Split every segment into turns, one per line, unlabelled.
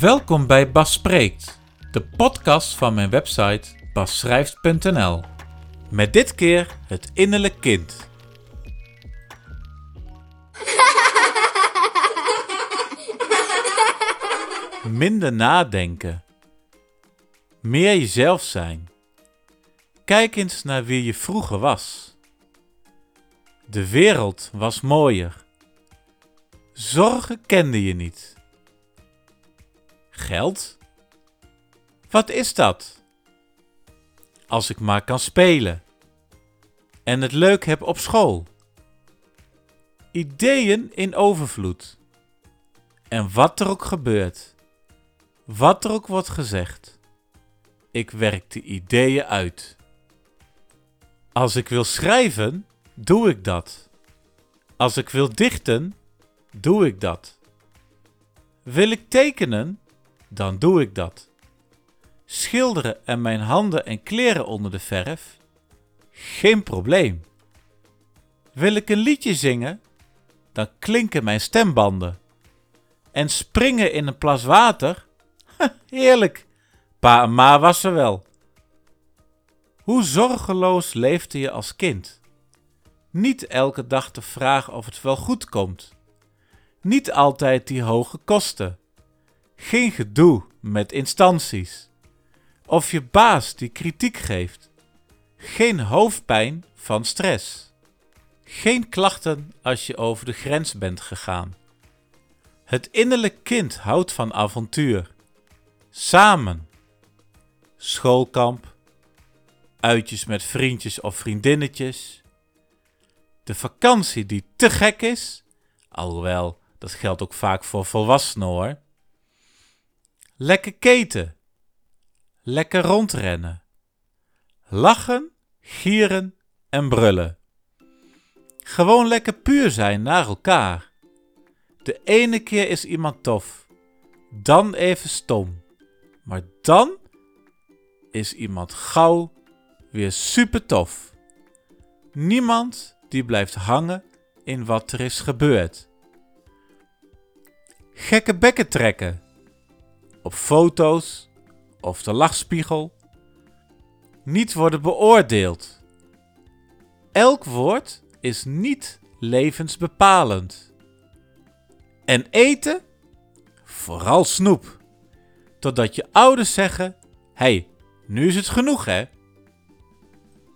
Welkom bij Bas Spreekt, de podcast van mijn website basschrijft.nl. Met dit keer het innerlijk kind. Minder nadenken. Meer jezelf zijn. Kijk eens naar wie je vroeger was. De wereld was mooier. Zorgen kende je niet. Geld? Wat is dat? Als ik maar kan spelen en het leuk heb op school. Ideeën in overvloed. En wat er ook gebeurt, wat er ook wordt gezegd, ik werk de ideeën uit. Als ik wil schrijven, doe ik dat. Als ik wil dichten, doe ik dat. Wil ik tekenen, dan doe ik dat. Schilderen en mijn handen en kleren onder de verf? Geen probleem. Wil ik een liedje zingen? Dan klinken mijn stembanden. En springen in een plas water? Heerlijk, pa en ma was er wel. Hoe zorgeloos leefde je als kind? Niet elke dag te vragen of het wel goed komt. Niet altijd die hoge kosten. Geen gedoe met instanties. Of je baas die kritiek geeft. Geen hoofdpijn van stress. Geen klachten als je over de grens bent gegaan. Het innerlijk kind houdt van avontuur. Samen. Schoolkamp. Uitjes met vriendjes of vriendinnetjes. De vakantie die te gek is. Alhoewel, dat geldt ook vaak voor volwassenen hoor. Lekker keten. Lekker rondrennen. Lachen, gieren en brullen. Gewoon lekker puur zijn naar elkaar. De ene keer is iemand tof, dan even stom. Maar dan is iemand gauw weer super tof. Niemand die blijft hangen in wat er is gebeurd. Gekke bekken trekken op foto's of de lachspiegel. Niet worden beoordeeld. Elk woord is niet levensbepalend. En eten? Vooral snoep. Totdat je ouders zeggen: hey, nu is het genoeg hè?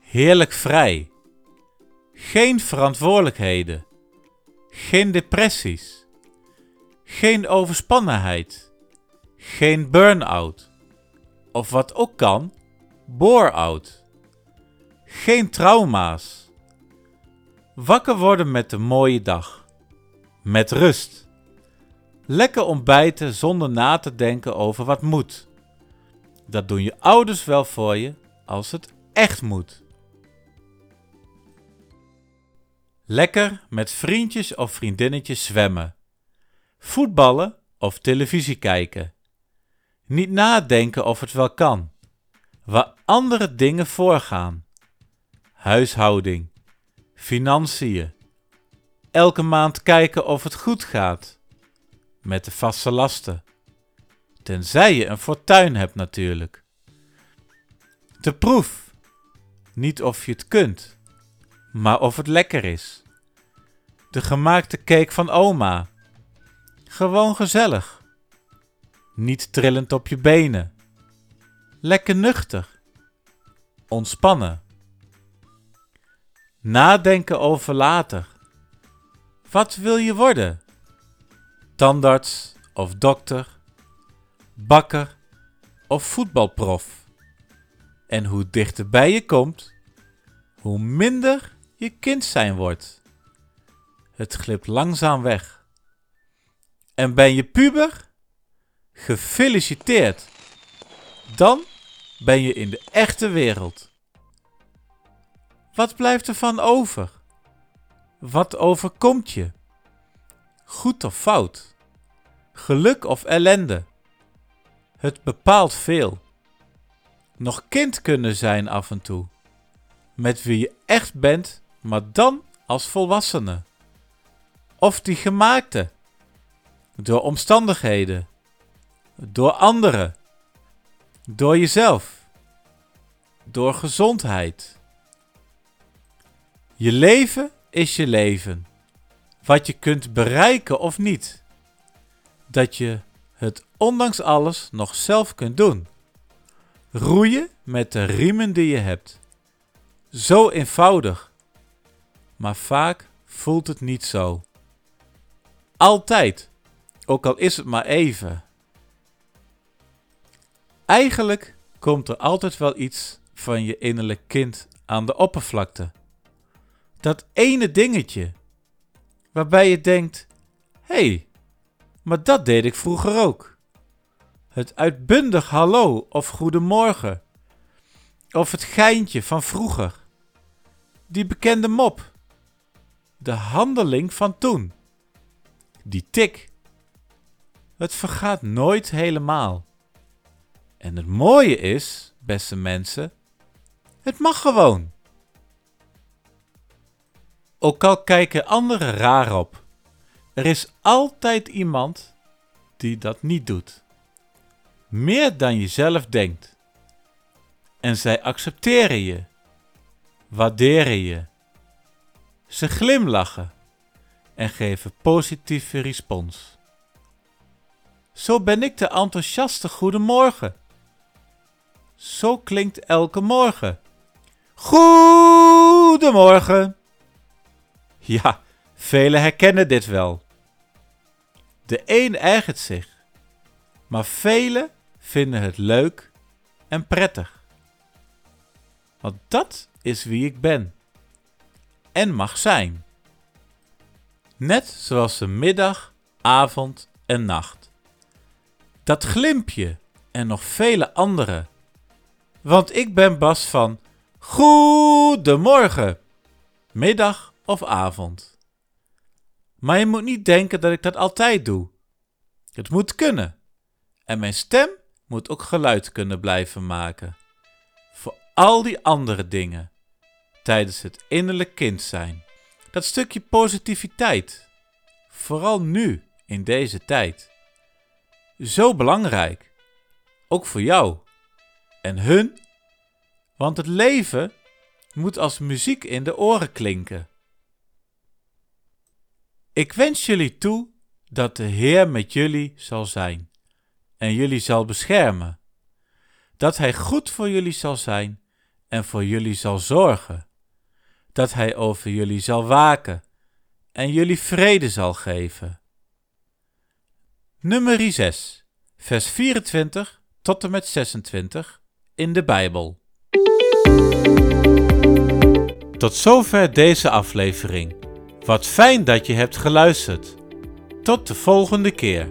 Heerlijk vrij. Geen verantwoordelijkheden. Geen depressies. Geen overspannenheid geen burn-out. Of wat ook kan, bore-out. Geen trauma's. Wakker worden met de mooie dag. Met rust. Lekker ontbijten zonder na te denken over wat moet. Dat doen je ouders wel voor je als het echt moet. Lekker met vriendjes of vriendinnetjes zwemmen. Voetballen of televisie kijken. Niet nadenken of het wel kan. Waar andere dingen voorgaan. Huishouding. Financiën. Elke maand kijken of het goed gaat. Met de vaste lasten. Tenzij je een fortuin hebt natuurlijk. De proef. Niet of je het kunt, maar of het lekker is. De gemaakte cake van oma. Gewoon gezellig niet trillend op je benen. Lekker nuchter. Ontspannen. Nadenken over later. Wat wil je worden? Tandarts of dokter, bakker of voetbalprof. En hoe dichter bij je komt, hoe minder je kind zijn wordt. Het glipt langzaam weg. En ben je puber? Gefeliciteerd! Dan ben je in de echte wereld. Wat blijft er van over? Wat overkomt je? Goed of fout? Geluk of ellende? Het bepaalt veel. Nog kind kunnen zijn af en toe. Met wie je echt bent, maar dan als volwassene. Of die gemaakte. Door omstandigheden door anderen, door jezelf, door gezondheid. Je leven is je leven. Wat je kunt bereiken of niet. Dat je het ondanks alles nog zelf kunt doen. Roeien met de riemen die je hebt. Zo eenvoudig. Maar vaak voelt het niet zo. Altijd, ook al is het maar even. Eigenlijk komt er altijd wel iets van je innerlijk kind aan de oppervlakte. Dat ene dingetje waarbij je denkt: hé, hey, maar dat deed ik vroeger ook. Het uitbundig hallo of goedemorgen. Of het geintje van vroeger. Die bekende mop. De handeling van toen. Die tik. Het vergaat nooit helemaal. En het mooie is, beste mensen, het mag gewoon. Ook al kijken anderen raar op, er is altijd iemand die dat niet doet. Meer dan je zelf denkt. En zij accepteren je, waarderen je. Ze glimlachen en geven positieve respons. Zo ben ik de enthousiaste goedemorgen. Zo klinkt elke morgen. Goedemorgen. Ja, velen herkennen dit wel. De een ergert zich, maar velen vinden het leuk en prettig. Want dat is wie ik ben en mag zijn. Net zoals de middag, avond en nacht. Dat glimpje en nog vele andere. Want ik ben Bas van Goedemorgen, middag of avond. Maar je moet niet denken dat ik dat altijd doe. Het moet kunnen. En mijn stem moet ook geluid kunnen blijven maken. Voor al die andere dingen. Tijdens het innerlijk kind zijn. Dat stukje positiviteit. Vooral nu, in deze tijd. Zo belangrijk. Ook voor jou. En hun. Want het leven moet als muziek in de oren klinken. Ik wens jullie toe dat de Heer met jullie zal zijn en jullie zal beschermen. Dat Hij goed voor jullie zal zijn en voor jullie zal zorgen. Dat Hij over jullie zal waken en jullie vrede zal geven. Nummer 6, vers 24 tot en met 26 in de Bijbel. Tot zover deze aflevering. Wat fijn dat je hebt geluisterd. Tot de volgende keer.